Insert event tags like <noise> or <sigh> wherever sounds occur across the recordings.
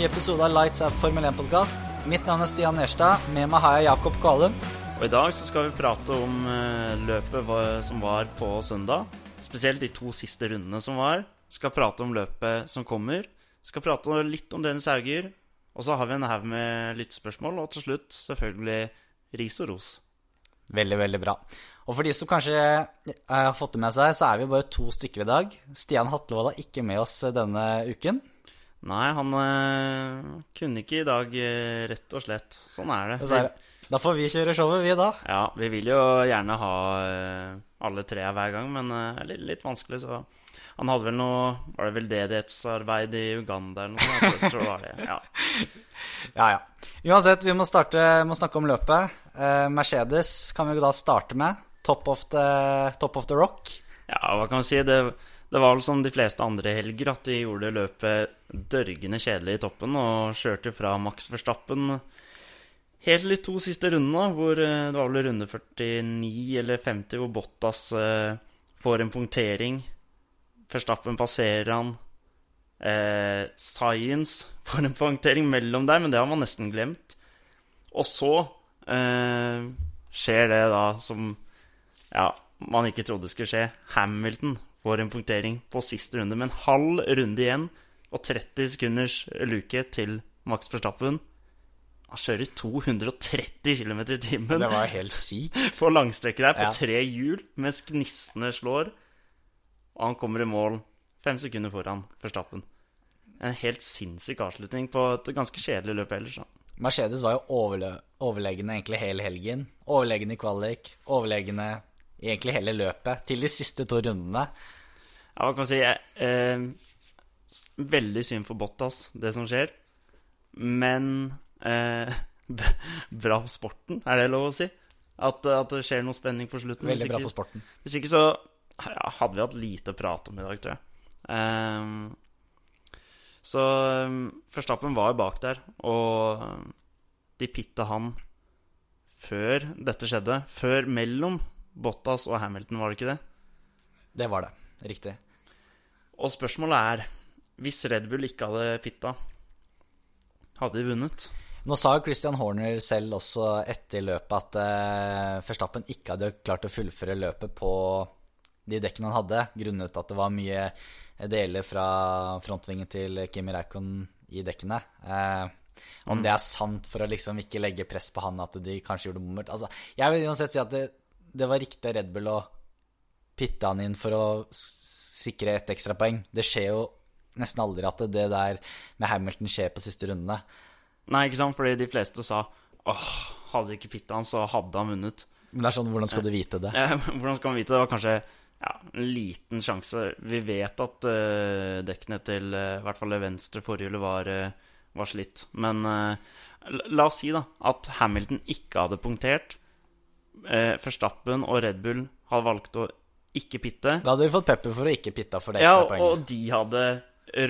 ny episode av Lights Out Formel 1-podkast. Mitt navn er Stian Nerstad. Med meg har jeg Jakob Kvalum. Og I dag så skal vi prate om eh, løpet som var på søndag. Spesielt de to siste rundene som var. Skal prate om løpet som kommer. Skal prate litt om Dennis Hauger. Og så har vi en haug med lyttespørsmål. Og til slutt selvfølgelig ris og ros. Veldig, veldig bra. Og for de som kanskje eh, har fått det med seg, så er vi bare to stykker i dag. Stian Hatlevold er ikke med oss denne uken. Nei, han øh, kunne ikke i dag, eh, rett og slett. Sånn er det. Dessverre. Da får vi kjøre showet, vi, da. Ja, vi vil jo gjerne ha øh, alle tre hver gang, men det det er litt, litt vanskelig, så Han hadde vel noe Var det veldedighetsarbeid i Uganda eller noe sånt? Det var det. Ja. <laughs> Ja, ja. Uansett, vi må, starte, må snakke om løpet. Eh, Mercedes kan vi jo da starte med. Top of the, top of the rock. ja, hva kan vi si? Det, det var vel som de fleste andre helger at de gjorde løpet dørgende kjedelig i toppen og kjørte fra Max Verstappen helt de to siste rundene, hvor eh, det var vel runde 49 eller 50 hvor Bottas eh, får en punktering. Verstappen passerer han. Eh, Science får en punktering mellom der, men det har man nesten glemt. Og så eh, skjer det da som ja, man ikke trodde skulle skje. Hamilton får en punktering på siste runde med en halv runde igjen og 30 sekunders luke til Max Verstappen. Han kjører 230 km i timen Det var helt sykt. <laughs> på langstrekket der på Ja. tre hjul mens gnistene slår. Og han kommer i mål fem sekunder foran Verstappen. En helt sinnssyk avslutning på et ganske kjedelig løp ellers. da. Mercedes var jo overle overlegne egentlig hele helgen. Overlegne i kvalik, overlegne egentlig hele løpet. Til de siste to rundene. Ja, hva kan man si eh, Veldig synd for Bottas, det som skjer. Men eh, <laughs> bra for sporten, er det lov å si? At, at det skjer noe spenning på slutten. Veldig bra for sporten. Hvis ikke så ja, hadde vi hatt lite å prate om i dag, tror jeg. Ehm, så um, Verstappen var bak der, og um, de pitta han før dette skjedde. Før mellom Bottas og Hamilton, var det ikke det? Det var det. Riktig. Og spørsmålet er Hvis Red Bull ikke hadde pitta, hadde de vunnet? Nå sa jo Christian Horner selv også etter løpet at eh, Verstappen ikke hadde klart å fullføre løpet på de dekkene han hadde, grunnet at det var mye deler fra frontvingen til Kimi Reikon i dekkene. Eh, om det er sant for å liksom ikke legge press på han at de kanskje gjorde bommert altså, Jeg vil uansett si at det, det var riktig Red Bull å pitte han inn for å sikre et ekstra poeng. Det skjer jo nesten aldri at det der med Hamilton skjer på siste rundene. Nei, ikke sant? Fordi de fleste sa åh, hadde de ikke pitta han, så hadde han vunnet. Men det er sånn, hvordan skal du vite det? <laughs> Eh, Hvordan skal man vite? Det Det var kanskje ja, en liten sjanse. Vi vet at uh, dekkene til uh, i hvert fall det venstre forhjulet var, uh, var slitt. Men eh, la oss si da at Hamilton ikke hadde punktert. Uh, Verstappen og Red Bull hadde valgt å ikke pitte. Da hadde de fått pepper for å ikke pitte for det Ja, ekstra poenget. og de hadde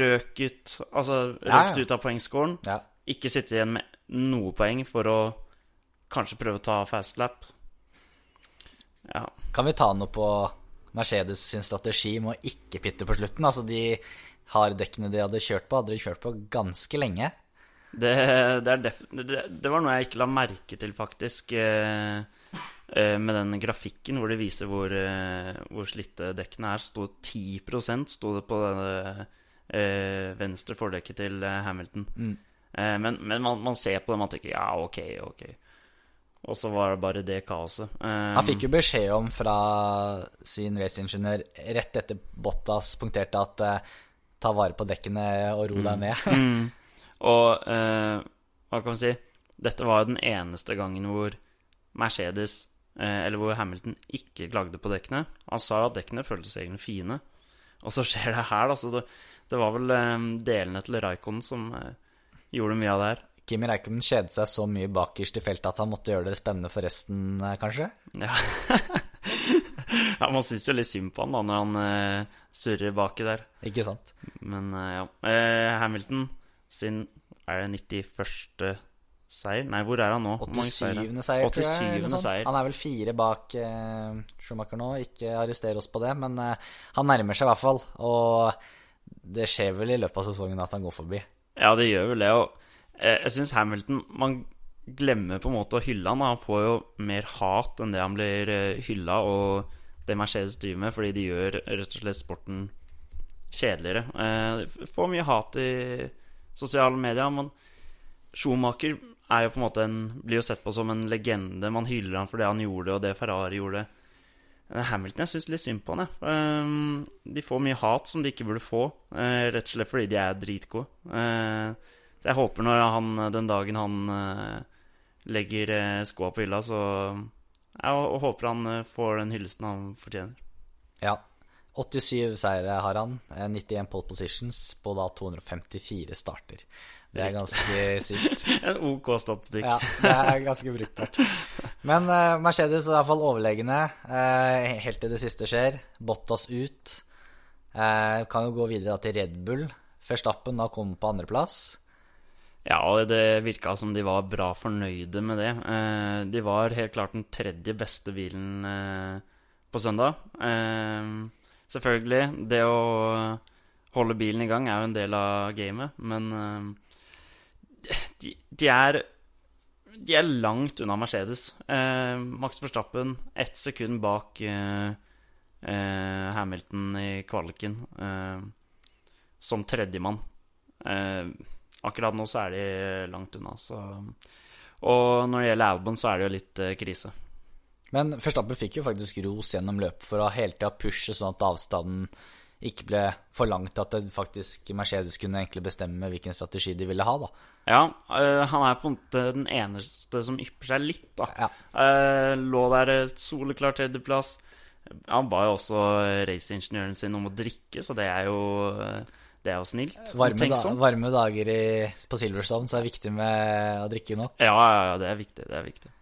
røket Altså røkt Ja, ja. ut av poengscoren. Ja. Ikke sitte igjen med noe poeng for å kanskje prøve å ta fast lap. Ja. Kan vi ta noe på Mercedes sin strategi med å ikke pitte på slutten? Altså de harddekkene de hadde kjørt på, hadde de kjørt på ganske lenge. Det, det, det, det var noe jeg ikke la merke til, faktisk, eh, eh, med den grafikken hvor det viser hvor, eh, hvor slitte dekkene er. Sto 10% sto det på det eh, venstre fordekket til eh, Hamilton. Eh, men men man, man ser på det, man tenker ja, ok, ok. Og så var det bare det kaoset. Um, Han fikk jo beskjed om fra sin raceingeniør rett etter Bottas punkterte at eh, ta vare på dekkene og ro deg ned. <laughs> Og eh, hva kan man si Dette var jo den eneste gangen hvor Mercedes, eh, eller hvor Hamilton, ikke klagde på dekkene. Han sa at dekkene føltes egentlig fine. Og så skjer det her, da. Så det, det var vel eh, delene til Raikkonen som eh, gjorde mye av det her. Kimi Räikkönen kjedet seg så mye bakerst i feltet at han måtte gjøre det spennende for resten, eh, kanskje. Ja, <laughs> ja Man syns jo litt synd på han da når han eh, surrer baki der. Ikke sant? Men eh, ja. Eh, Hamilton sin Er det 91. seier? Nei, hvor er han nå? Hvor mange seire? 87. seier, tror jeg. eller seier. Han er vel fire bak eh, Schumacher nå. Ikke arrester oss på det, men eh, han nærmer seg i hvert fall. Og det skjer vel i løpet av sesongen at han går forbi. Ja, det gjør vel det. Og eh, jeg syns Hamilton Man glemmer på en måte å hylle han. Han får jo mer hat enn det han blir eh, hylla, og det Mercedes driver med, fordi de gjør rett og slett sporten kjedeligere. Eh, får mye hat i sosiale medier, men Schumacher er jo på en måte en, blir jo sett på som en legende. Man hyller han for det han gjorde, og det Ferrari gjorde. Hamilton jeg syns litt synd på han. Eh, De får mye hat som de ikke burde få, eh, rett og slett fordi de er dritgode. Så jeg håper når han, den dagen han eh, legger eh, skoa på hylla, så Jeg håper han får den hyllesten han fortjener. Ja. 87 seire har han. eh, 91 pole positions på da 254 starter. Det er ganske sykt. <laughs> En OK statistikk. Ja, det er ganske brukbart. Men uh, Mercedes er iallfall overlegne uh, helt til det siste skjer. Bottas ut. Uh, kan jo gå videre da til Red Bull. Førstappen da kommer på andreplass. Ja, og det virka som de var bra fornøyde med det. Uh, de var helt klart den tredje beste bilen eh, på søndag. Eh, selvfølgelig, det å holde bilen i gang er jo en del av gamet, men eh, de, de er De er langt unna Mercedes. Eh, Max Verstappen ett sekund bak eh, eh, Hamilton i kvaliken eh, som tredjemann. Eh, akkurat nå så er de langt unna, så Og når det gjelder Albon, så er det jo litt eh, krise. Men Verstappen fikk jo faktisk ros gjennom løpet for å hele tida pushe sånn at avstanden ikke ble for langt at det faktisk Mercedes kunne egentlig bestemme hvilken strategi de ville ha, da. Ja, øh, han er på en måte den eneste som ypper seg litt, da. Ja. Uh, lå der et soleklar tredjeplass. Han ba jo også eh, raceingeniøren sin om å drikke, så det er jo eh, Det er jo snilt. Varme, da, varme dager i, på Silverstone, så er det viktig med å drikke nok. Ja, ja, ja, det er viktig. Det er viktig.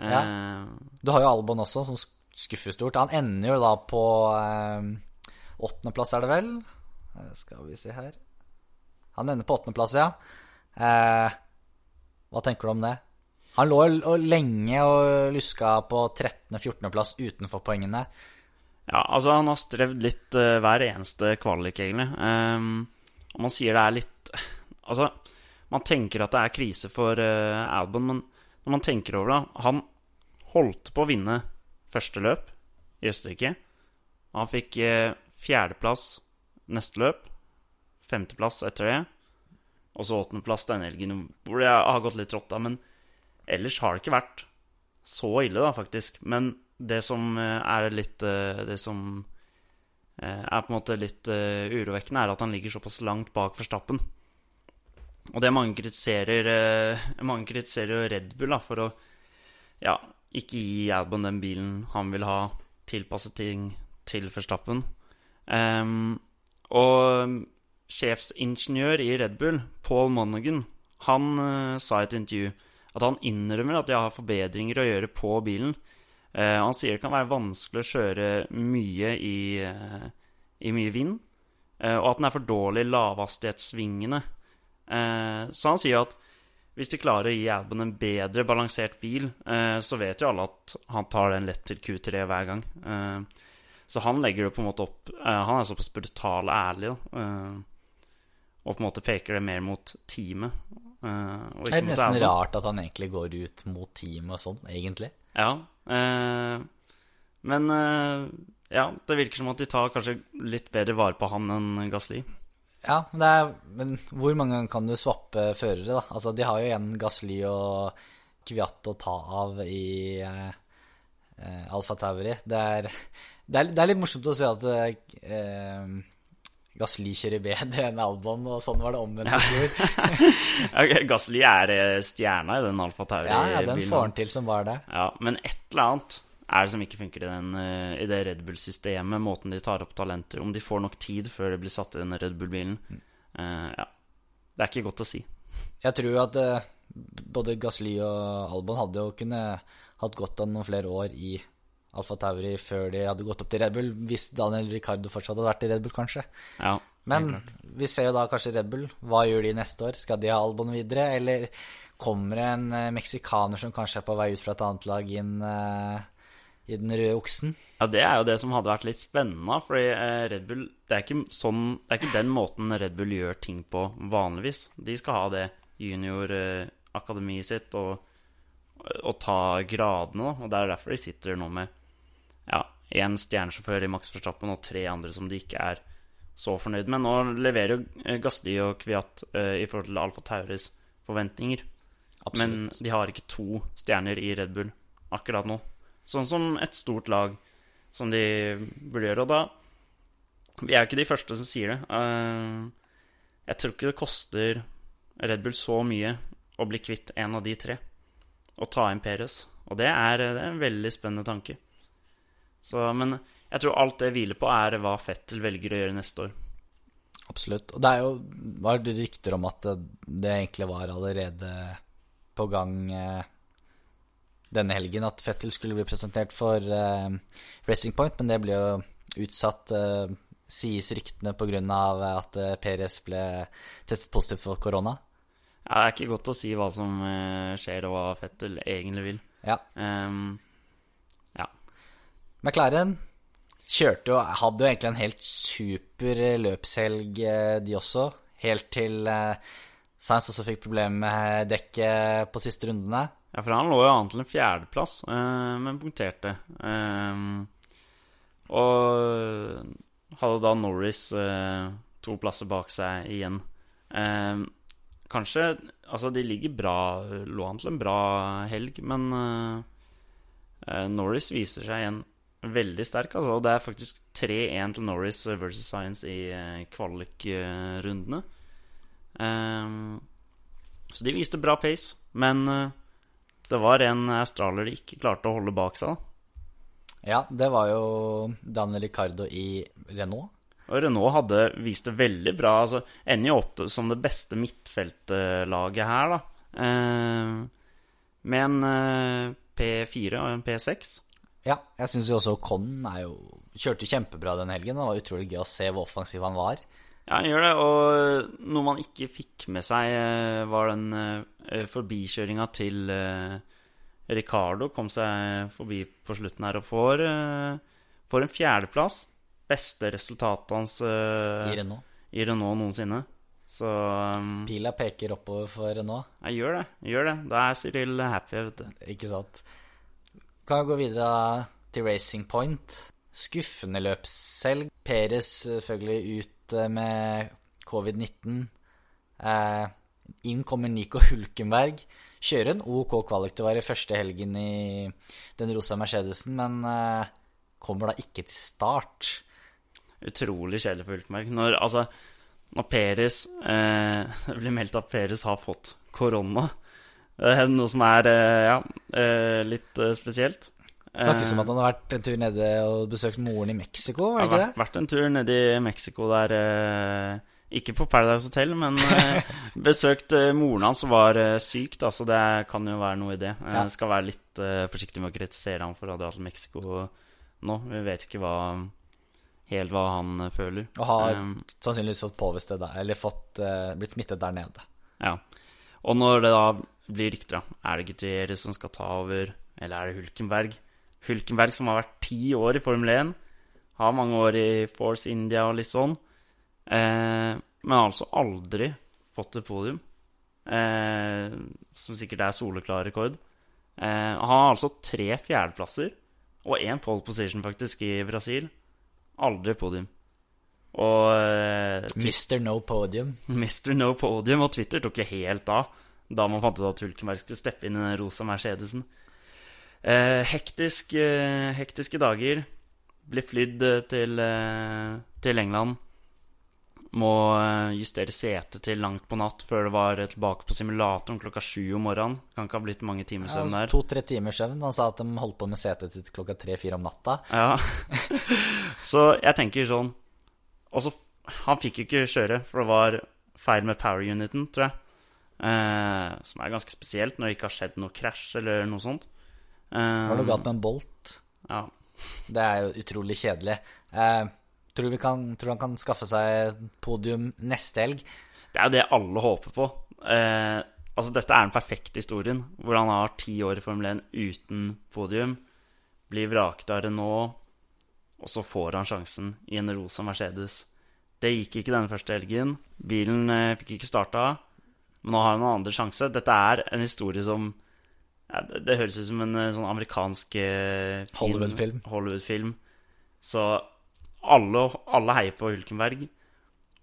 Eh, Ja. Du har jo Albon også, som skuffer stort. Han ender jo da på eh, åttendeplass, er det vel? Eh, skal vi se her Han ender på åttendeplass, ja. Eh, hva tenker du om det? Han lå lenge og luska på 13.-14.-plass utenfor poengene. Ja, altså han har strevd litt uh, hver eneste kvalik, egentlig. Um, og man sier det er litt <laughs> Altså, man tenker at det er krise for uh, Albon, men når man tenker over det Han holdt på å vinne første løp i Østerrike. Han fikk fjerdeplass neste løp. Femteplass etter det. Og så åttendeplass denne helgen, hvor jeg har gått litt rått, da. Men ellers har det ikke vært så ille, da, faktisk. Men det som eh, er litt eh, Det som eh, er på en måte litt urovekkende, er at han ligger såpass langt bak Verstappen. Og det mange kritiserer Mange kritiserer jo Red Bull da, for å ja, ikke gi Adbon den bilen han vil ha, tilpasset ting til Verstappen. Ehm, og sjefsingeniør i Red Bull, Paul Monaghan, han uh, sa i et intervju at han innrømmer at de har forbedringer å gjøre på bilen. Uh, han sier det kan være vanskelig å kjøre mye i, uh, i mye vind, og at den er for dårlig i lavhastighetssvingene. Så han sier at hvis de klarer å gi Albon en bedre balansert bil, så vet jo alle at han tar den lett til Q3 hver gang. Eh, så han legger det på en måte opp eh, Han er såpass brutal og ærlig, da. eh, og på en måte peker det mer mot teamet. eh, Det er nesten rart at han egentlig går ut mot teamet og sånn, egentlig. Ja. Men ja, det virker som at de tar kanskje litt bedre vare på han enn Gasli. Ja, men, det er, men hvor mange ganger kan du swappe førere, da? Altså, de har jo igjen Gasly og Kviat å ta av i eh, Alfa Tauri. Det er, det, er, det er litt morsomt å se at eh, Gasly kjører bedre enn Albon, og sånn var det omvendt i fjor. <laughs> Ok, Gasli er eh, stjerna i den Alfa Tauri. Ja, ja, den får han til som var det. Ja, men et eller annet er det som ikke funker i, den, eh, i det Red Bull-systemet. Måten de tar opp talenter Om de får nok tid før det blir satt i den Red Bull-bilen. Mm. Uh, ja. Det er ikke godt å si. Jeg tror at uh, både Gasly og Albon hadde jo kunne hatt godt av noen flere år i Alfa Tauri før de hadde gått opp til Red Bull, hvis Daniel Ricardo fortsatt hadde vært i Red Bull, kanskje. Ja, Men vi ser jo da kanskje Red Bull. Hva gjør de neste år? Skal de ha Albon videre, eller kommer det en eh, meksikaner som kanskje er på vei ut fra et annet lag, inn, uh, i den røde oksen. Ja, det er jo det som hadde vært litt spennende, fordi eh, Red Bull det er, sånn, det er ikke den måten Red Bull gjør ting på vanligvis. De skal ha det juniorakademiet sitt og, og ta gradene. Og det er derfor de sitter nå med én stjernesjåfør i Max Verstappen og tre andre som de ikke er så fornøyd med. Nå leverer jo Gasli og Kviat uh, i forhold til Alfa Tauris forventninger. Absolutt. Men de har ikke to stjerner i Red Bull akkurat nå. Sånn som et stort lag som de burde gjøre. Og da Vi er jo ikke de første som sier det. Uh, jeg tror ikke det koster Red Bull så mye å bli kvitt en av de tre. Og ta inn Perez. Og det er, det er en veldig spennende tanke. Så, men jeg tror alt det hviler på, er hva Fettel velger å gjøre neste år. Absolutt. Og det er jo var det rykter om at det, det egentlig var allerede på gang eh, denne helgen at Fettel skulle bli presentert for eh, Racing Point, men det ble jo utsatt, eh, sies ryktene, pga. at eh, Perez ble testet positivt for korona. Ja, det er ikke godt å si hva som eh, skjer, og hva Fettel egentlig vil. Ja. Um. McLaren kjørte jo Hadde jo egentlig en helt super løpshelg, eh, de også. Helt til eh, Sainz også fikk problemer med dekket på siste rundene. Ja, for han lå jo an til en fjerdeplass, eh, men punkterte. Eh, og hadde da Norris eh, to plasser bak seg igjen. Eh, kanskje Altså, de ligger bra Lå an til en bra helg, men eh, eh, Norris viser seg igjen veldig sterk. Altså, det er faktisk 3-1 til Norris versus Science i eh, kvalikrundene. Um, så de viste bra pace, men uh, det var en australier de ikke klarte å holde bak seg. Ja, det var jo Daniel Ricardo i Renault. Og Renault hadde vist det veldig bra. Altså, Ender jo opp som det beste midtfeltlaget her, da. Eh, med en eh, P4 og en P6. Ja, jeg syns jo også Con jo kjørte kjempebra den helgen. Det var utrolig gøy å se hvor offensiv han var. Ja, han gjør det. Og noe man ikke fikk med seg, var den forbikjøringa til Ricardo. Kom seg forbi på slutten her og får, får en fjerdeplass. Beste resultatet hans I Renault. i Renault noensinne. Så um, Pila peker oppover for Renault. jeg gjør det. Gjør det. Da er Cyril happy, vet du. Ikke sant. Kan jeg gå videre til Racing Point. Skuffende løpsselg. Peres selvfølgelig ut eh, med covid-19. Eh, inn kommer Nico Hulkenberg. Kjører en OK kvalik til å være første helgen i den rosa Mercedesen, men eh, kommer da ikke til start. Utrolig kjedelig for Hulkenberg. Når, altså, når Peres eh, <laughs> Det blir meldt at Peres har fått korona. Er noe som er eh, ja, eh, litt eh, spesielt. Snakkes om at han har vært en tur nede og besøkt moren i Mexico, var det ikke har det? vært, vært en tur nede i Mexico der eh, Ikke på Paradise Hotel, men eh, <laughs> besøkt eh, moren hans som var eh, syk, da, så det kan jo være noe i det. Jeg Ja. skal være litt eh, forsiktig med å kritisere ham for å ha dratt til Mexico nå. Vi vet ikke hva, helt hva han eh, føler. Og har Um, sannsynligvis fått påvist det der, eller fått, eh, blitt smittet der nede. Ja. Og når det da blir rykter, da, er det Gutierrez som skal ta over, eller er det Hulkenberg? Hulkenberg som har vært ti år i Formel 1, har mange år i Force India og litt sånn, eh, men har altså aldri fått et podium, eh, som sikkert er soleklar rekord. Eh, han har altså tre fjerdeplasser og én pole position faktisk i Brasil. Aldri podium. Og eh, Mr. No Podium. <laughs> Mr. No Podium, og Twitter tok jo helt av da man fant ut at Hulkenberg skulle steppe inn i den rosa Mercedesen. Eh, hektisk, eh, hektiske dager. Blir flydd eh, til, eh, til England. Må eh, justere setet til langt på natt før det var eh, tilbake på simulatoren klokka sju om morgenen. Kan ikke ha blitt mange timer søvn der. To-tre timers søvn. Han sa at de holdt på med setet til klokka tre-fire om natta. Ja. <laughs> så jeg tenker sånn Og så Han fikk jo ikke kjøre, for det var feil med power uniten, tror jeg. Eh, som er ganske spesielt når det ikke har skjedd noe krasj eller noe sånt. Eh, Var det galt med en Bolt? Ja. Det er jo utrolig kjedelig. Eh, tror, vi kan, tror han kan skaffe seg podium neste helg? Det er jo det alle håper på. Eh, altså Dette er den perfekte historien, hvor han har ti år i Formel 1 uten podium. blir vraket av Renault, og så får han sjansen i en rosa Mercedes. Det gikk ikke denne første helgen. Bilen eh, fikk ikke starta. Men nå har han en andre sjanse. Dette er en historie som ja, det, det høres ut som en eh, sånn amerikansk eh, Hollywood-film. Hollywood-film. Så alle, alle heier på Hulkenberg.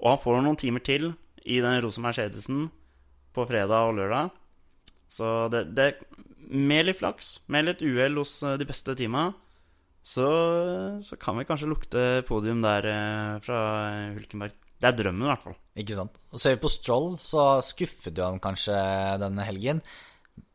Og han får noen timer til i den rosa Mercedesen på fredag og lørdag. Så det, det Med litt flaks, med litt uhell hos eh, de beste teama, så, så kan vi kanskje lukte podium der fra Hulkenberg. Det er drømmen, i hvert fall. Ikke sant. Og ser vi på Stroll, så skuffet jo han kanskje denne helgen.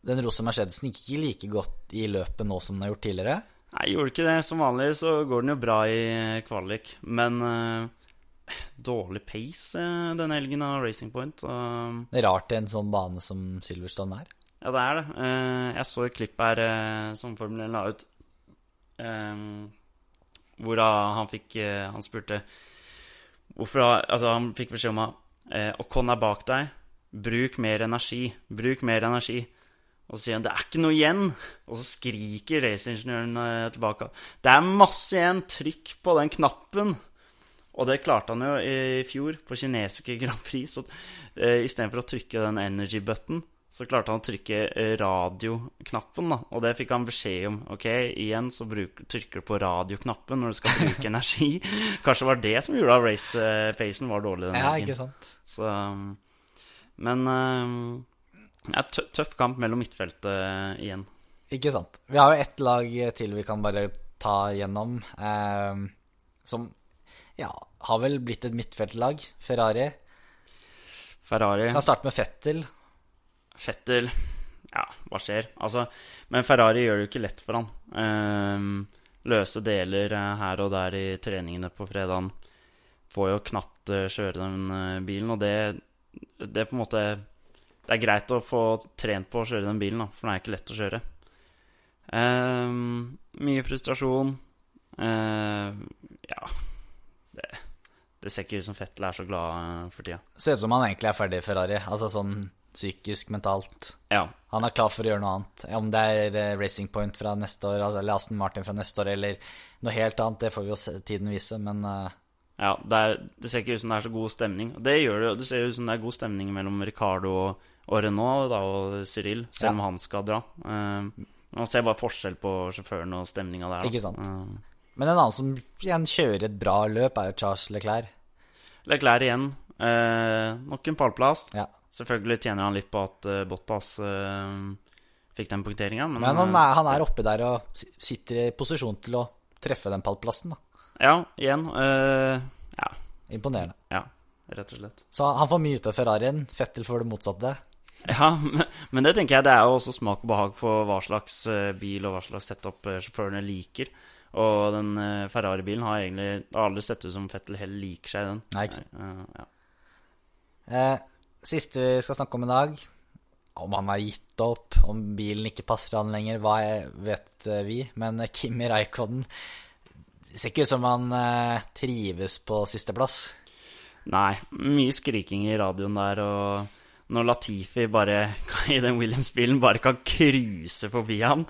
Den rosa Mercedesen gikk ikke like godt i løpet nå som den har gjort tidligere. Nei, gjorde ikke det. Som vanlig så går den jo bra i kvalik. Men uh, dårlig pace uh, denne helgen av Racing Point. Uh, Det er rart i en sånn bane som Silverstone er. Ja, det er det. Eh, jeg så et klipp her som Formel 1 la ut, hvor han fikk Han spurte hvorfor har, Altså, han fikk beskjed om at eh, Ocon er bak deg. Bruk mer energi. Bruk mer energi. Og så sier han 'det er ikke noe igjen'. Og så skriker raceingeniøren eh, tilbake. 'Det er masse igjen. Trykk på den knappen'. Og det klarte han jo i fjor, på kinesiske Grand Prix. Så eh, istedenfor å trykke den energy button, så klarte han å trykke radioknappen. da Og det fikk han beskjed om. Ok, igjen så bruk, trykker du på radioknappen når du skal bruke <laughs> energi. Kanskje det var det som gjorde at race-pacen var dårlig. denne Ja, helgen. ikke sant. Så, um, men um, ja, tø tøff kamp mellom midtfeltet igjen. Ikke sant. Vi har jo ett lag til vi kan bare ta gjennom, eh, som ja, har vel blitt et midtfeltlag. Ferrari. Ferrari, Kan starte med Fettel. Fettel Ja, hva skjer? Altså, men Ferrari gjør det jo ikke lett for han. Eh, løse deler uh, her og der i treningene på fredagen. Får jo knapt uh, kjøre den uh, bilen, og det, det er på en måte Det er greit å få trent på å kjøre den bilen, da, for den er ikke lett å kjøre. Eh, mye frustrasjon. Eh, ja det, det ser ikke ut som Fettel er så glad for tida. Ser ut som han egentlig er ferdig i Ferrari. Altså sånn psykisk, mentalt. Ja. Han er klar for å gjøre noe annet. Om det er eh, Racing Point fra neste år, altså, eller Aston Martin fra neste år, eller noe helt annet, det får vi jo tiden vise, men uh... Ja, det, er, det ser ikke ut som det er så god stemning. Det gjør det. Det ser ut som det er god stemning mellom Ricardo og, og Renault da, og Cyril, selv Ja. om han skal dra. Uh, man ser bare forskjell på sjåføren og stemninga der. Da. Ikke sant. Uh. Men en annen som igjen kjører et bra løp, er jo Charles Leclerc. Leclerc igjen. Eh, nok en pallplass. Ja. Selvfølgelig tjener han litt på at uh, Bottas eh, fikk den punkteringa, men, Men han eh, er, han er oppe der og sitter i posisjon til å treffe den pallplassen. Da. Ja, igjen. ja, Imponerende. ja, rett og slett. Så han får mye ut av Ferrarien. Fettel får det motsatte. Ja, men, det tenker jeg det er jo også smak og behag for hva slags bil og hva slags setup sjåførene liker. Og den Ferrari-bilen har egentlig aldri sett ut som Fettel heller liker seg den. Nei, ikke sant. Ja. Eh, siste vi skal snakke om i dag, om han har gitt opp, om bilen ikke passer han lenger, hva vet eh, vi. Men eh, Kimi Raikonen ser ikke ut som han eh, trives på sisteplass. Nei, mye skriking i radioen der, og når Latifi bare <laughs> i den Williams-bilen bare kan cruise forbi han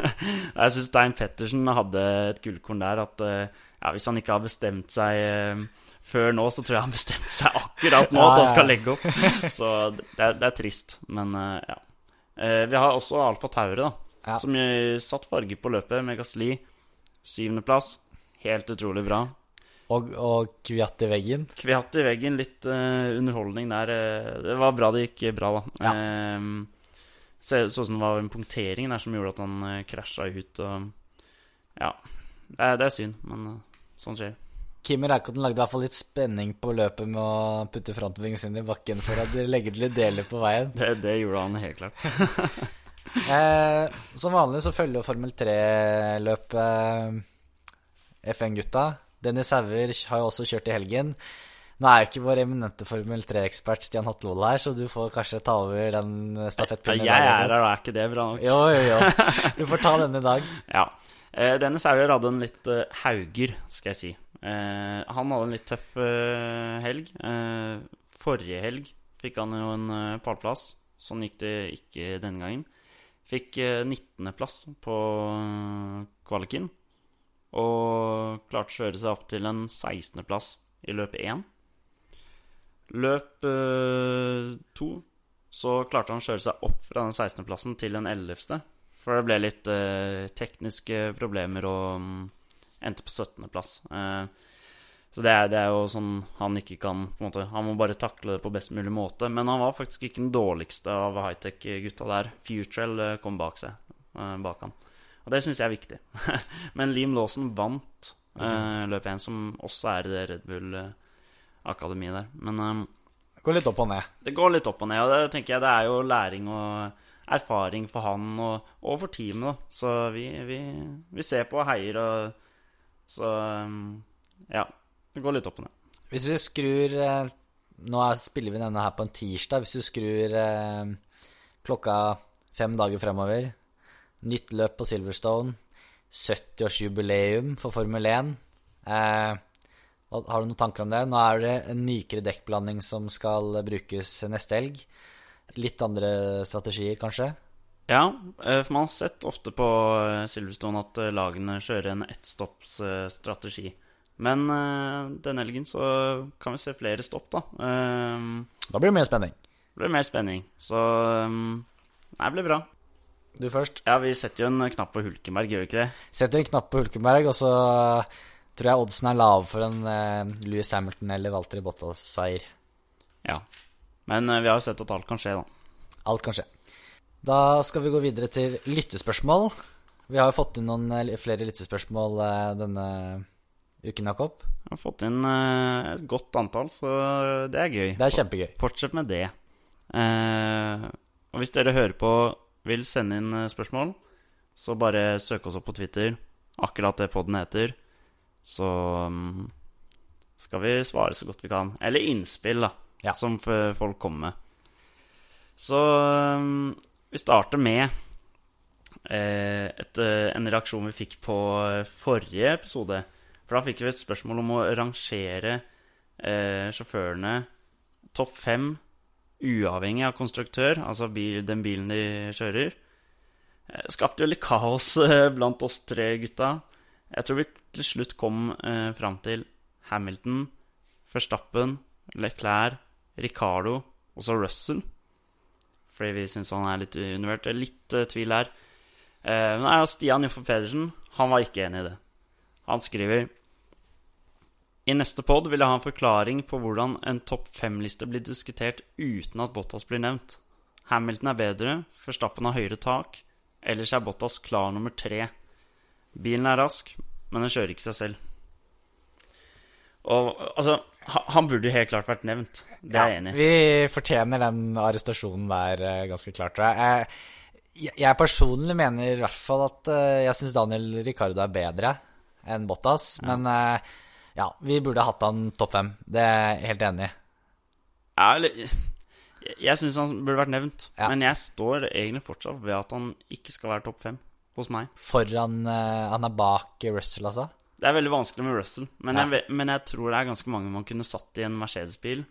<laughs> Jeg syns Stein Pettersen hadde et gullkorn der, at ja, hvis han ikke har bestemt seg før nå, så tror jeg han bestemte seg akkurat nå at han skal legge opp. <laughs> Så det er, det er trist, men eh, ja. Eh, Vi har også Alfa Taure, da, Ja. som satt farge på løpet med Gasli. Syvendeplass. Helt utrolig bra. Og, og kviatt i veggen. Kviatt i veggen, litt uh, underholdning der. det var bra det gikk bra, da. Ja. Eh, så, ut som det var en punktering der som gjorde at han uh, krasja ut. Og, ja. Det er, det er synd, men uh, sånn skjer. Kimi Raikonen lagde i hvert fall litt spenning på løpet med å putte frontvingen sin i bakken for at de legger til litt deler på veien. Det, det gjorde han helt klart. <laughs> Eh, som vanlig så følger jo Formel 3-løpet F1-gutta. Dennis Hauger har jo også kjørt i helgen. Nå er jo ikke vår eminente Formel 3-ekspert Stian Hatlevold her, så du får kanskje ta over den stafettpinnen. jeg er her, da. er ikke det bra nok? Jo, jo, jo. <laughs> Du får ta denne i dag. Ja. Eh, Dennis Hauger hadde en litt eh, hauger, skal jeg si. Eh, han hadde en litt tøff eh, helg. Eh, forrige helg fikk han jo en uh, pallplass. Sånn gikk det ikke denne gangen. Fikk eh, 19.-plass på eh, kvaliken. Og klarte å kjøre seg opp til en 16.-plass i løp 1. Løp 2 så klarte han å kjøre seg opp fra den 16.-plassen til den 11. For det ble litt eh, tekniske problemer og um, endte på 17.-plass. Eh, så det er, det er, jo sånn han ikke kan på en måte, Han må bare takle det på best mulig måte. Men han var faktisk ikke den dårligste av high-tech-gutta der. Futrell eh, kom bak seg. Eh, bak han. Og det syns jeg er viktig. <laughs> Men Liam Lawson vant eh, løp 1, som også er i det Red Bull-akademiet der. Men um, det går litt opp og ned. Det går litt opp og ned, og det tenker jeg det er jo læring og erfaring for han og, og for teamet, da. Så vi, vi, vi, ser på og heier og Så ja. Det går litt opp og ned. Hvis vi skrur eh, Nå spiller vi denne her på en tirsdag. Hvis du skrur eh, klokka fem dager fremover Nytt løp på Silverstone. 70-årsjubileum for Formel 1. Eh, har du noen tanker om det? Nå er det en mykere dekkblanding som skal brukes neste helg. Litt andre strategier, kanskje? Ja, eh, for man har sett ofte på eh, Silverstone at eh, lagene kjører en ettstoppsstrategi. Men denne helgen så kan vi se flere stopp, da. Da blir det mer spenning. Det blir mer spenning. Så det blir bra. Du først. Ja, vi setter jo en knapp på Hulkenberg, gjør vi ikke det? Setter en knapp på Hulkenberg, og så tror jeg oddsen er lave for en uh, Louis Hamilton eller Walter Bottas-seier. Ja. Men uh, vi har jo sett at alt kan skje, da. Alt kan skje. Da skal vi gå videre til lyttespørsmål. Vi har jo fått inn noen uh, flere lyttespørsmål denne uken, Jakob. Vi har fått inn et godt antall, så det er gøy. Det er kjempegøy. Fortsett med det. og hvis dere hører på, vil sende inn spørsmål, så bare søk oss opp på Twitter. Akkurat det podden heter. Så um, skal vi svare så godt vi kan. Eller innspill, da, ja. som folk kommer med. Så um, vi starter med eh, et, eh, en reaksjon vi fikk på eh, forrige episode. For da fikk vi et spørsmål om å rangere eh, sjåførene topp fem uavhengig av konstruktør, altså bil, den bilen de kjører. Eh, skapte jo litt kaos blant oss tre gutta. Jeg tror vi til slutt kom eh, fram til Hamilton, Verstappen, Leclerc, Ricardo og så Russell. Fordi vi syns han er litt undervurdert. Litt eh, tvil her. Eh, nei, Stian Joffe Pedersen han var ikke enig i det. Han skriver I neste pod vil jeg ha en forklaring på hvordan en topp fem-liste blir diskutert uten at Bottas blir nevnt. Hamilton er bedre, Verstappen har høyere tak. Ellers er Bottas klar nummer tre. Bilen er rask, men den kjører ikke seg selv. Og altså Han burde jo helt klart vært nevnt. Det er jeg enig i. Vi fortjener den arrestasjonen der uh, ganske klart, tror jeg. jeg. Jeg personlig mener i hvert fall at uh, jeg syns Daniel Ricardo er bedre enn Bottas. Ja. Men uh, ja, vi burde hatt han topp fem. Det er jeg helt enig i. Ja, eller Jeg syns han burde vært nevnt. Ja. Men jeg står egentlig fortsatt ved at han ikke skal være topp fem hos meg. Foran uh, Han er bak Russell, altså? Det er veldig vanskelig med Russell, men, ja. jeg, men, jeg, tror det er ganske mange man kunne satt i en Mercedes-bil.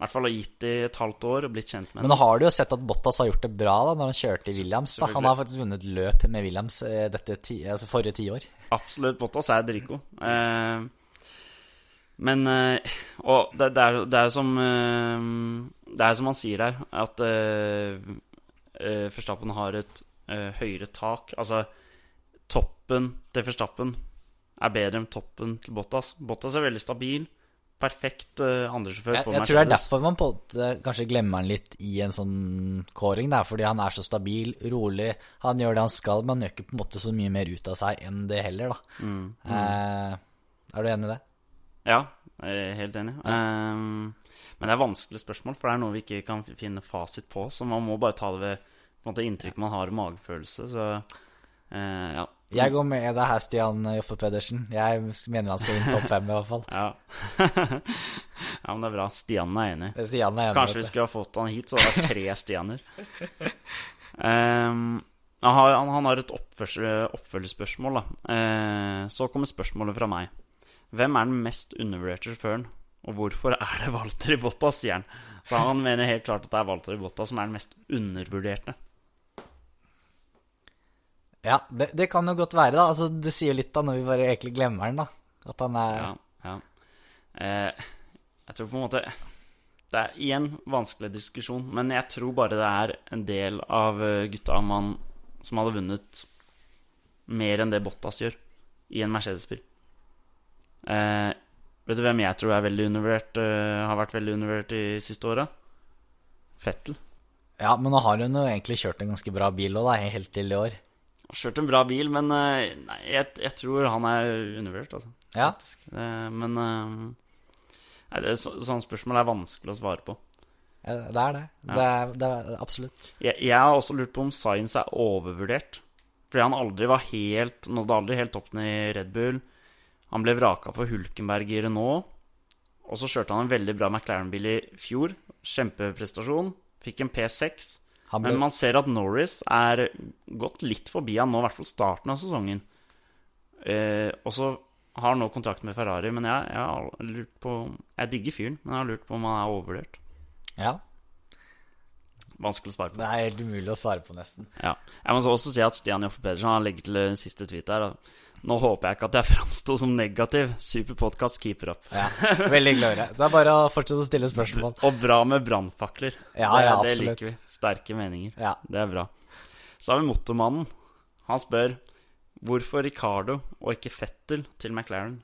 I hvert fall har gitt det et halvt år og blitt kjent med Men nå har du jo sett at Bottas har gjort det bra da når han kjørte i Williams. Da. Han har faktisk vunnet løp med Williams eh, dette ti, altså forrige tiår. Absolutt. Bottas er dritgod. Eh, men eh, Og det, det, er, det er som eh, Det er som han sier her, at eh, eh Verstappen har et høyere tak. Altså, toppen til Verstappen er bedre enn toppen til Bottas. Bottas er veldig stabil. Perfekt uh, andresjåfør for jeg, jeg tror det er derfor man på kanskje glemmer han litt i en sånn kåring. Der, fordi han er så stabil, rolig. Han gjør det han skal, men han gjør ikke på en måte så mye mer ut av seg enn det heller. Da. Mm, mm. Uh, er du enig i det? Ja, jeg er helt enig. Ja. Um, men det er vanskelige spørsmål, for det er noe vi ikke kan finne fasit på. Så man må bare ta det ved måte inntrykk man har i magefølelse. Så eh, ja. Jeg går med deg her, Stian Joffe Pedersen. Jeg mener han skal inn topp fem, i hvert fall. <laughs> ja. <laughs> ja, men det er bra. Stian er enig. Stian er enig Kanskje vi skulle ha fått han hit, så det vært tre Stianer. um, <laughs> han, har, han har et oppfølgerspørsmål. Uh, så kommer spørsmålet fra meg. Hvem er den mest undervurderte sjåføren, og hvorfor er det Walter i Bottas, sier han. Så han mener helt klart at det er Walter Bottas som er den mest undervurderte. Ja, det, det kan jo godt være, da. Altså, det sier jo litt da, når vi bare egentlig glemmer den, da. At han er Ja, ja. Eh, jeg tror på en måte Det er igjen vanskelig diskusjon, men jeg tror bare det er en del av eh, gutta man, som hadde vunnet mer enn det Bottas gjør i en Mercedes-bil. Eh, vet du hvem jeg tror er veldig undervurdert, eh, har vært veldig undervurdert de siste åra? Fettel. Ja, men nå har hun jo egentlig kjørt en ganske bra bil òg, helt til i år. Har kjørt en bra bil, men eh, nei, jeg, jeg tror han er undervurdert, altså. Ja. faktisk. Eh, men eh, nei, det, så, sånne spørsmål er vanskelig å svare på. Ja, det er det. Det, er, det er absolutt. Jeg, jeg har også lurt på om Science er overvurdert. Fordi han aldri var helt nådde aldri helt opp ned i Red Bull. Han ble vraka for Hulkenberg i Renault. Og så kjørte han en veldig bra McLaren-bil i fjor. Kjempeprestasjon. Fikk en P6. Ble, Men man ser at Norris er gått litt forbi han nå, i hvert fall starten av sesongen. Eh, og så har han nå kontrakt med Ferrari, men jeg, jeg har lurt på Jeg digger fyren, men jeg har lurt på om han er overvurdert. ja, Vanskelig å svare på. det er helt umulig å svare på, nesten. Ja. Jeg må så også si at Stian Joffe Pedersen han legger til siste tweet her. da. Nå håper jeg ikke at jeg framsto som negativ. Super podkast, keeper up. Ja, Veldig hyggelig å høre. Det er bare å fortsette å stille spørsmål. Og bra med brannfakler. Ja, det, ja, det liker vi. Sterke meninger. Ja. Det er bra. Så har vi motormannen. Han spør hvorfor Ricardo og ikke Fettel til McLaren.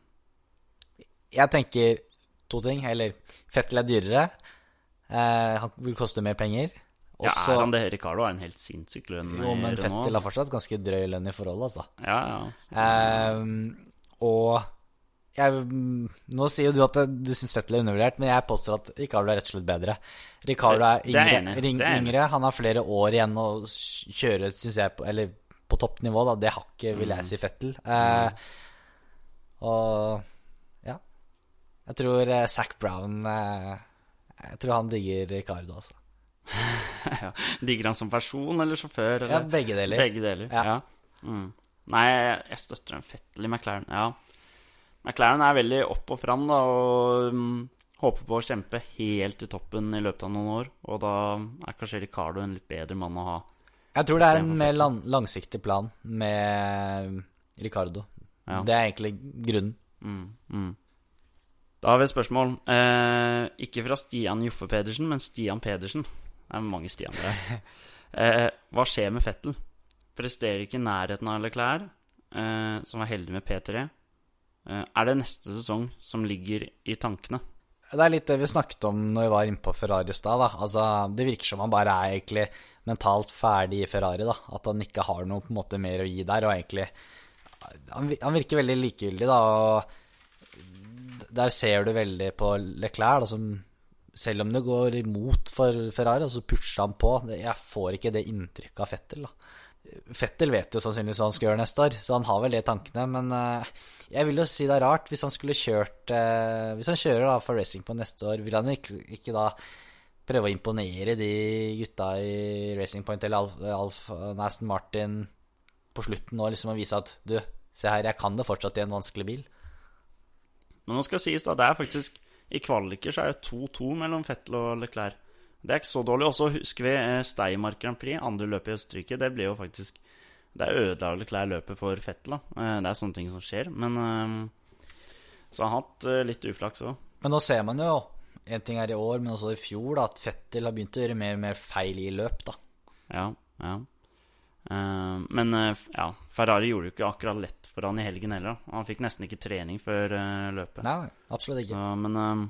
Jeg tenker to ting. Eller Fettel er dyrere. Eh, han vil koste mer penger. Ja, Også, er han det? Ricardo er en helt sinnssyk lønn. jo, men Renault, Fettel har fortsatt ganske drøy lønn i forhold, altså. Ja, ja. Ehm, og jeg, nå sier jo du at du syns Fettel er undervurdert, men jeg påstår at Ricardo er rett og slett bedre. Ricardo er er yngre, det er yngre. Han har flere år igjen å kjøre, syns jeg, på, eller på toppnivå, da. Det hakket, vil Mm. jeg si, Fettel. Eh, og ja. Jeg tror eh, Zac Brown eh, Jeg tror han digger Ricardo, altså. <laughs> ja. Digger han som person eller sjåfør? Eller? Ja, begge deler. Begge deler, Ja. Mm. Nei, jeg støtter en fettelig McLaren. Ja. McLaren er veldig opp og fram, da, og um, håper på å kjempe helt til toppen i løpet av noen år. Og da er kanskje Ricardo en litt bedre mann å ha. Jeg tror det er en mer lang, langsiktig plan med Ricardo. Ja. Det er egentlig grunnen. Mm, mm. Da har vi et spørsmål. Eh, ikke fra Stian Joffe Pedersen, men Stian Pedersen. Det er mange Stian der. Eh, hva skjer med Fettel? Presterer ikke i nærheten av Leclerc, eh, som var heldig med P3. Eh, er det neste sesong som ligger i tankene? Det er litt det vi snakket om når vi var inne på Ferrari i stad. Altså, det virker som han bare er egentlig mentalt ferdig i Ferrari. da. At han ikke har noe måte mer å gi der. og egentlig Han, han virker veldig likegyldig, da. og Der ser du veldig på Leclerc, da, som selv om det går imot for Ferrari, så pusher han på. Jeg får ikke det inntrykket av Fettel. da. Fettel vet jo sannsynligvis hva han skal gjøre neste år, så han har vel det i tankene. Men eh, jeg vil jo si det er rart hvis han skulle kjørt eh, Hvis han kjører da for Racing på neste år, vil han ikke, ikke da prøve å imponere de gutta i Racing Point eller Alf, Alf Aston Martin på slutten nå, liksom å vise at du, se her, jeg kan det fortsatt i en vanskelig bil. Nå skal sies da, det er faktisk I kvaliker så er det 2-2 mellom Fettel og Leclerc. Det er ikke så dårlig. Og så husker vi Steinmark Grand Prix, andre løpet i Østerrike. Det ble jo faktisk Det ødela Leclerc løpet for Fettel, da. Eh, Det er sånne ting som skjer. Men eh, Så han har hatt eh, litt uflaks òg. Men nå ser man jo, en ting er i år, men også i fjor, da, at Fettel har begynt å gjøre mer og mer feil i løp, da. Ja, ja. Eh, men eh, ja, Ferrari gjorde det ikke akkurat lett for han i helgen heller. Han fikk nesten ikke trening før eh, løpet. Nei, absolutt ikke. Så, men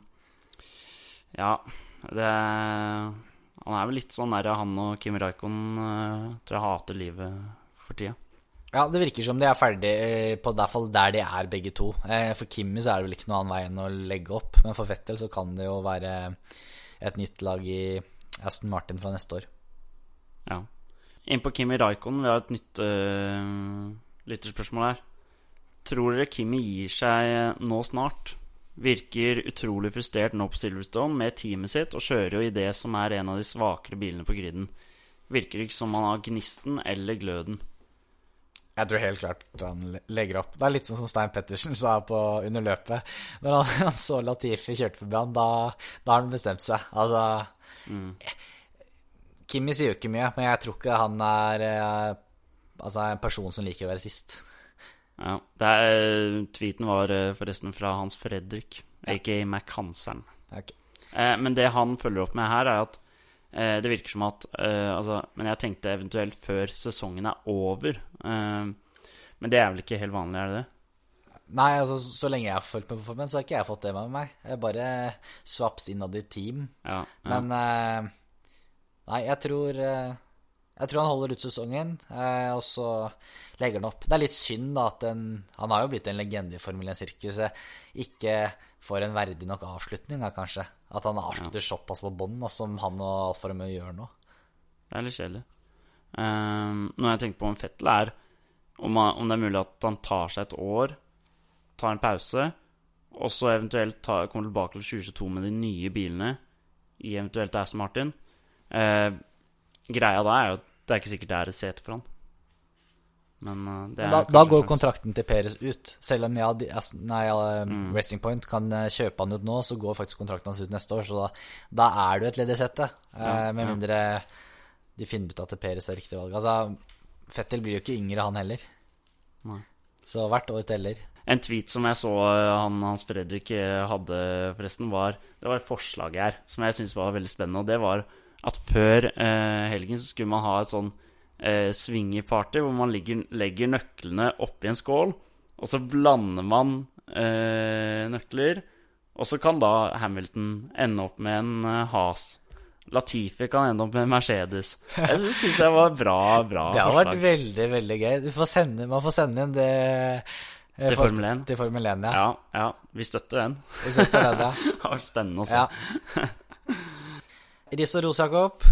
Ja, det Han er vel litt sånn der han og Kim Raikon tror jeg hater livet for tida. Ja, det virker som de er ferdig på hvert fall der de er begge to. For Kimmi så er det vel ikke noen annen vei enn å legge opp, men for Fettel så kan det jo være et nytt lag i Aston Martin fra neste år. Ja. Inn på Kimi Raikon, vi har et nytt uh, lytterspørsmål her. Tror dere Kimi gir seg nå snart? Virker utrolig frustrert nå på Silverstone med teamet sitt, og kjører jo i det som er en av de svakere bilene på griden. Virker ikke som han har gnisten eller gløden. Jeg tror helt klart han legger opp. Det er litt sånn som Stein Pettersen sa på under løpet. Når han, <laughs> han så Latifi kjørte forbi han, da, da har han bestemt seg. Altså Kimi sier jo ikke mye, men jeg tror ikke han er eh, altså, en person som liker å være sist. Ja. Det er, tweeten var eh, forresten fra Hans Fredrik, aka McHanseren. Ok. Eh, men det han følger opp med her, er at eh, det virker som at eh, Altså, men jeg tenkte eventuelt før sesongen er over. Eh, men det er vel ikke helt vanlig, er det det? Nei, altså, så lenge jeg har fulgt med på formen, så har ikke jeg fått det med meg. Jeg bare swaps innad i team. Ja, ja. Men eh, Nei, jeg tror eh, Jeg tror han holder ut sesongen, eh, og så legger han opp. Det er litt synd da at en Han har jo blitt en legende i Formel 1-sirkuset. Ikke får en verdig nok avslutning, da, kanskje. At han avslutter såpass på bånn som han og Alfa Romeo gjør nå. Det er litt kjedelig. Um, når jeg tenker på om Fettel, er om, han, om det er mulig at han tar seg et år, tar en pause, og så eventuelt tar, kommer tilbake til 2022 med de nye bilene i eventuelt Aston Martin. Eh, greia da er jo at det er ikke sikkert det er et sete for han. Men uh, det Men da, da går kontrakten til Peres ut. Selv om ja, de, nei, ja, Mm. Racing Point kan eh, kjøpe han ut nå, så går faktisk kontrakten hans ut neste år. Så da, da er du et ledig sete. Eh, Ja, med ja. mindre de finner ut at Peres er riktig valg. Altså, Fettel blir jo ikke yngre, han heller. Nei. Så hvert år teller. En tweet som jeg så han, Hans Fredrik hadde, forresten, var Det var et forslag her som jeg syntes var veldig spennende. Og det var at før eh, helgen så skulle man ha et sånn eh, swingy-party hvor man legger, legger nøklene oppi en skål, og så blander man eh, nøkler. Og så kan da Hamilton ende opp med en eh, has. Latifi kan ende opp med en Mercedes. Jeg syns det var bra, bra Det har forslag. vært veldig, veldig gøy. Du får sende, man får sende inn det eh, Til Formel 1. Til Formel 1, ja. Ja, ja, vi støtter den. Vi støtter den, ja. <laughs> Det har vært spennende å se. ja. <laughs> Ris og ros, Jakob.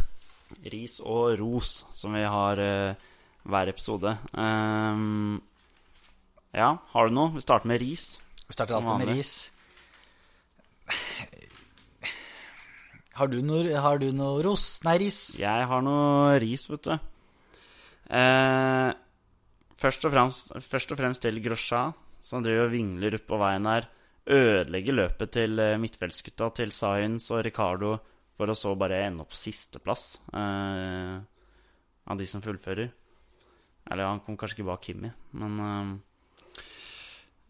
Ris og ros, som vi har eh, hver episode. Um, ja, har du noe? Vi starter med ris. Vi starter alltid med ris. Har du noe, har du noe ros? Nei, ris. Jeg har noe ris, vet du. Eh, først, og fremst, først og fremst til Grosja, som driver og vingler opp på veien her. Ødelegger løpet til eh, midtfeltsgutta, til Science og Ricardo, for å så bare ende opp sisteplass eh, av de som fullfører. Eller han kom kanskje ikke bak Kimmi men eh,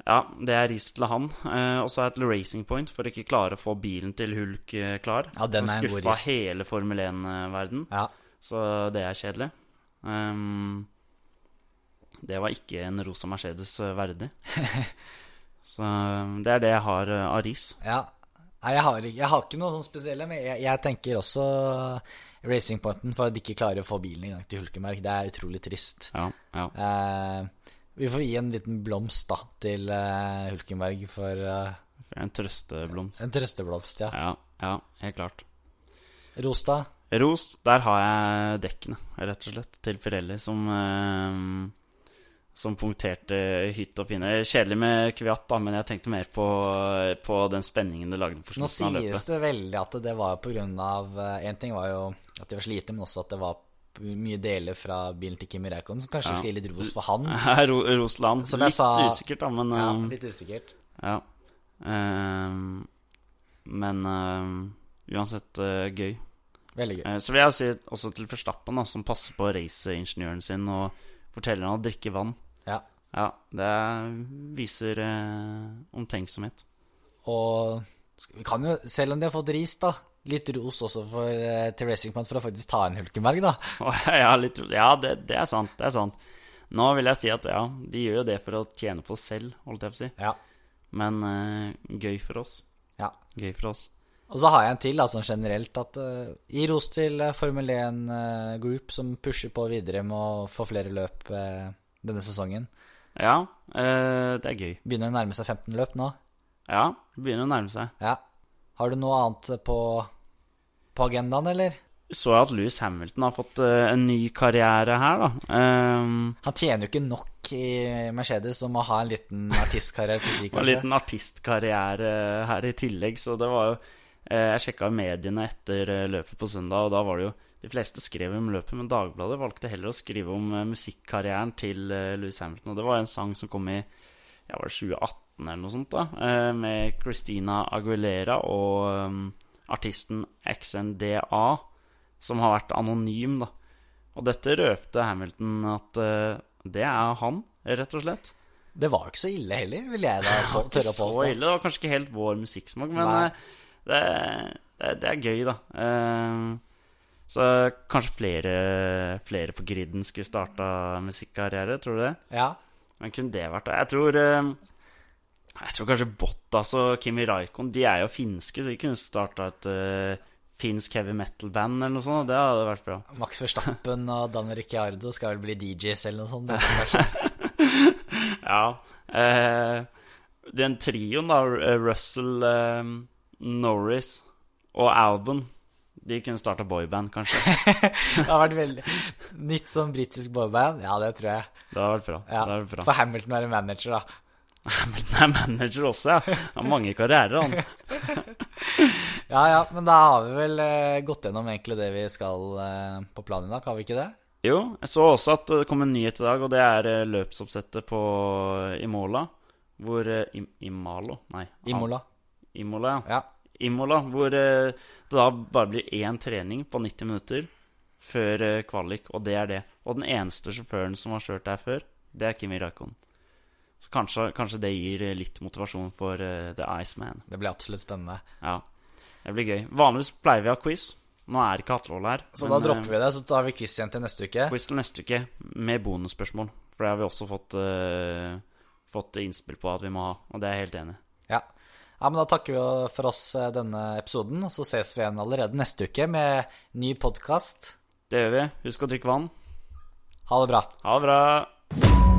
Ja, det er ris til han. Eh, og så er det Racing Point for ikke klare å få bilen til Hulk eh, klar. Ja, den er en god Skuffa hele Formel 1-verden. Ja. Så det er kjedelig. Um, det var ikke en rosa Mercedes eh, verdig. <laughs> Så det er det jeg har av ris. ja. Nei, jeg har, jeg har ikke noe sånn spesielle, men jeg, jeg tenker også Racing Pointen for at de ikke klarer å få bilen i gang til Hulkenberg. Det er utrolig trist. Ja, ja. Eh, vi får gi en liten blomst da til uh, Hulkenberg for uh, En trøsteblomst. en trøsteblomst, ja. Ja, ja, helt klart. Ros, da? Ros, der har jeg dekkene, rett og slett, til Pirelli, som eh, Som punkterte hytt og pinne. Kjedelig med Kviat, da, men jeg tenkte mer på, på den spenningen det lagde på Nå slutten av løpet. sies det veldig at det var på grunn av Én ting var jo at de var slitne, men også at det var mye deler fra bilen til Kimi Reikon som kanskje Ja. skal gi litt ros for han. <laughs> Ro Rosland. Som jeg Litt sa- usikkert, da, men Ja, eh, litt usikkert. Ja. Um, men um, uansett uh, gøy. Veldig gøy. Uh, så vil jeg si også til Forstappen, da, som passer på raceingeniøren sin og forteller han å drikke vann. Ja. Ja, det viser eh, omtenksomhet. Og vi kan jo, selv om de har fått ris, da, litt ros også for, eh, til Racing Point for å faktisk ta inn Hulkenberg, da. <laughs> Ja, litt, ja det, det er sant. Det er sant. Nå vil jeg si at ja, de gjør jo det for å tjene på selv, holdt jeg på å si. Ja. Men eh, gøy for oss. ja. Gøy for oss. Og så har jeg en til, sånn generelt, at uh, gi ros til eh, Formel 1 uh, Group, som pusher på videre med å få flere løp eh, denne sesongen. Ja, eh, det er gøy. Begynner å nærme seg 15 løp nå. Ja, begynner å nærme seg. Ja. Har du noe annet på, på agendaen, eller? Så jeg at Louis Hamilton har fått eh, en ny karriere her, da. Um, Han tjener jo ikke nok i Mercedes om å ha en liten artistkarriere si, <laughs> en liten artistkarriere her i tillegg, så det var jo eh, Jeg sjekka mediene etter eh, løpet på søndag, og da var det jo De fleste skrev om løpet, men Dagbladet valgte heller å skrive om eh, musikkarrieren til eh, Louis Hamilton. Og det var en sang som kom i ja, var det 2018 eller noe sånt, da, eh, med Christina Aguilera og artisten XNDA, som har vært anonym, da. Og dette røpte Hamilton at det er han, rett og slett. Det var ikke så ille heller, vil jeg da på, tørre å så påstå. ille. Det var kanskje ikke helt vår musikksmak, men det, det, det er gøy, da. Eh, så kanskje flere, flere på griden skulle starta musikkarriere, tror du det? Ja. Men kunne det vært det? Jeg tror eh, Jeg tror kanskje Bottas og Kimi Raikon De er jo finske, så de kunne starta et uh, finsk heavy metal-band eller noe sånt. Det hadde vært bra. Max Verstappen <laughs> og Dan Ricciardo skal vel bli DJs eller noe sånt. <laughs> Ja. Eh, den trioen, da, Russell, eh, Norris og Albon De kunne starta boyband, kanskje. <laughs> Det har vært veldig Nytt sånn britisk boyband? Ja, det tror jeg. Det har vært bra. Ja. Det hadde vært bra. For Hamilton er en manager, da. Hamilton er manager også, ja. Han har mange karrierer, han. <laughs> Ja ja, men da har vi vel eh, gått gjennom egentlig det vi skal eh, på planen i dag, har vi ikke det? Jo, jeg så også at det kom en nyhet i dag, og det er eh, løpsoppsettet på Imola. Hvor eh, Im Imalo? Nei. Imola. Imola, ja. Ja. Imola, hvor eh, det da bare blir én trening på 90 minutter før eh, kvalik, og det er det. Og den eneste sjåføren som har kjørt der før, det er Kimi Rakon. Så kanskje, kanskje det gir eh, litt motivasjon for uh, The Iceman. Det blir absolutt spennende. Ja, det blir gøy. Vanligvis pleier vi å ha quiz. Nå er ikke Hatlevold her. Så men, da dropper vi det, så tar vi quiz igjen til neste uke. Quiz til neste uke med bonusspørsmål. For det har vi også fått, uh, fått innspill på at vi må ha, og det er jeg helt enig i. Ja. men da takker vi for oss eh, denne episoden, og så ses vi igjen allerede neste uke med ny podkast. Det gjør vi. Husk å drikke vann. Ha det bra. Ha det bra.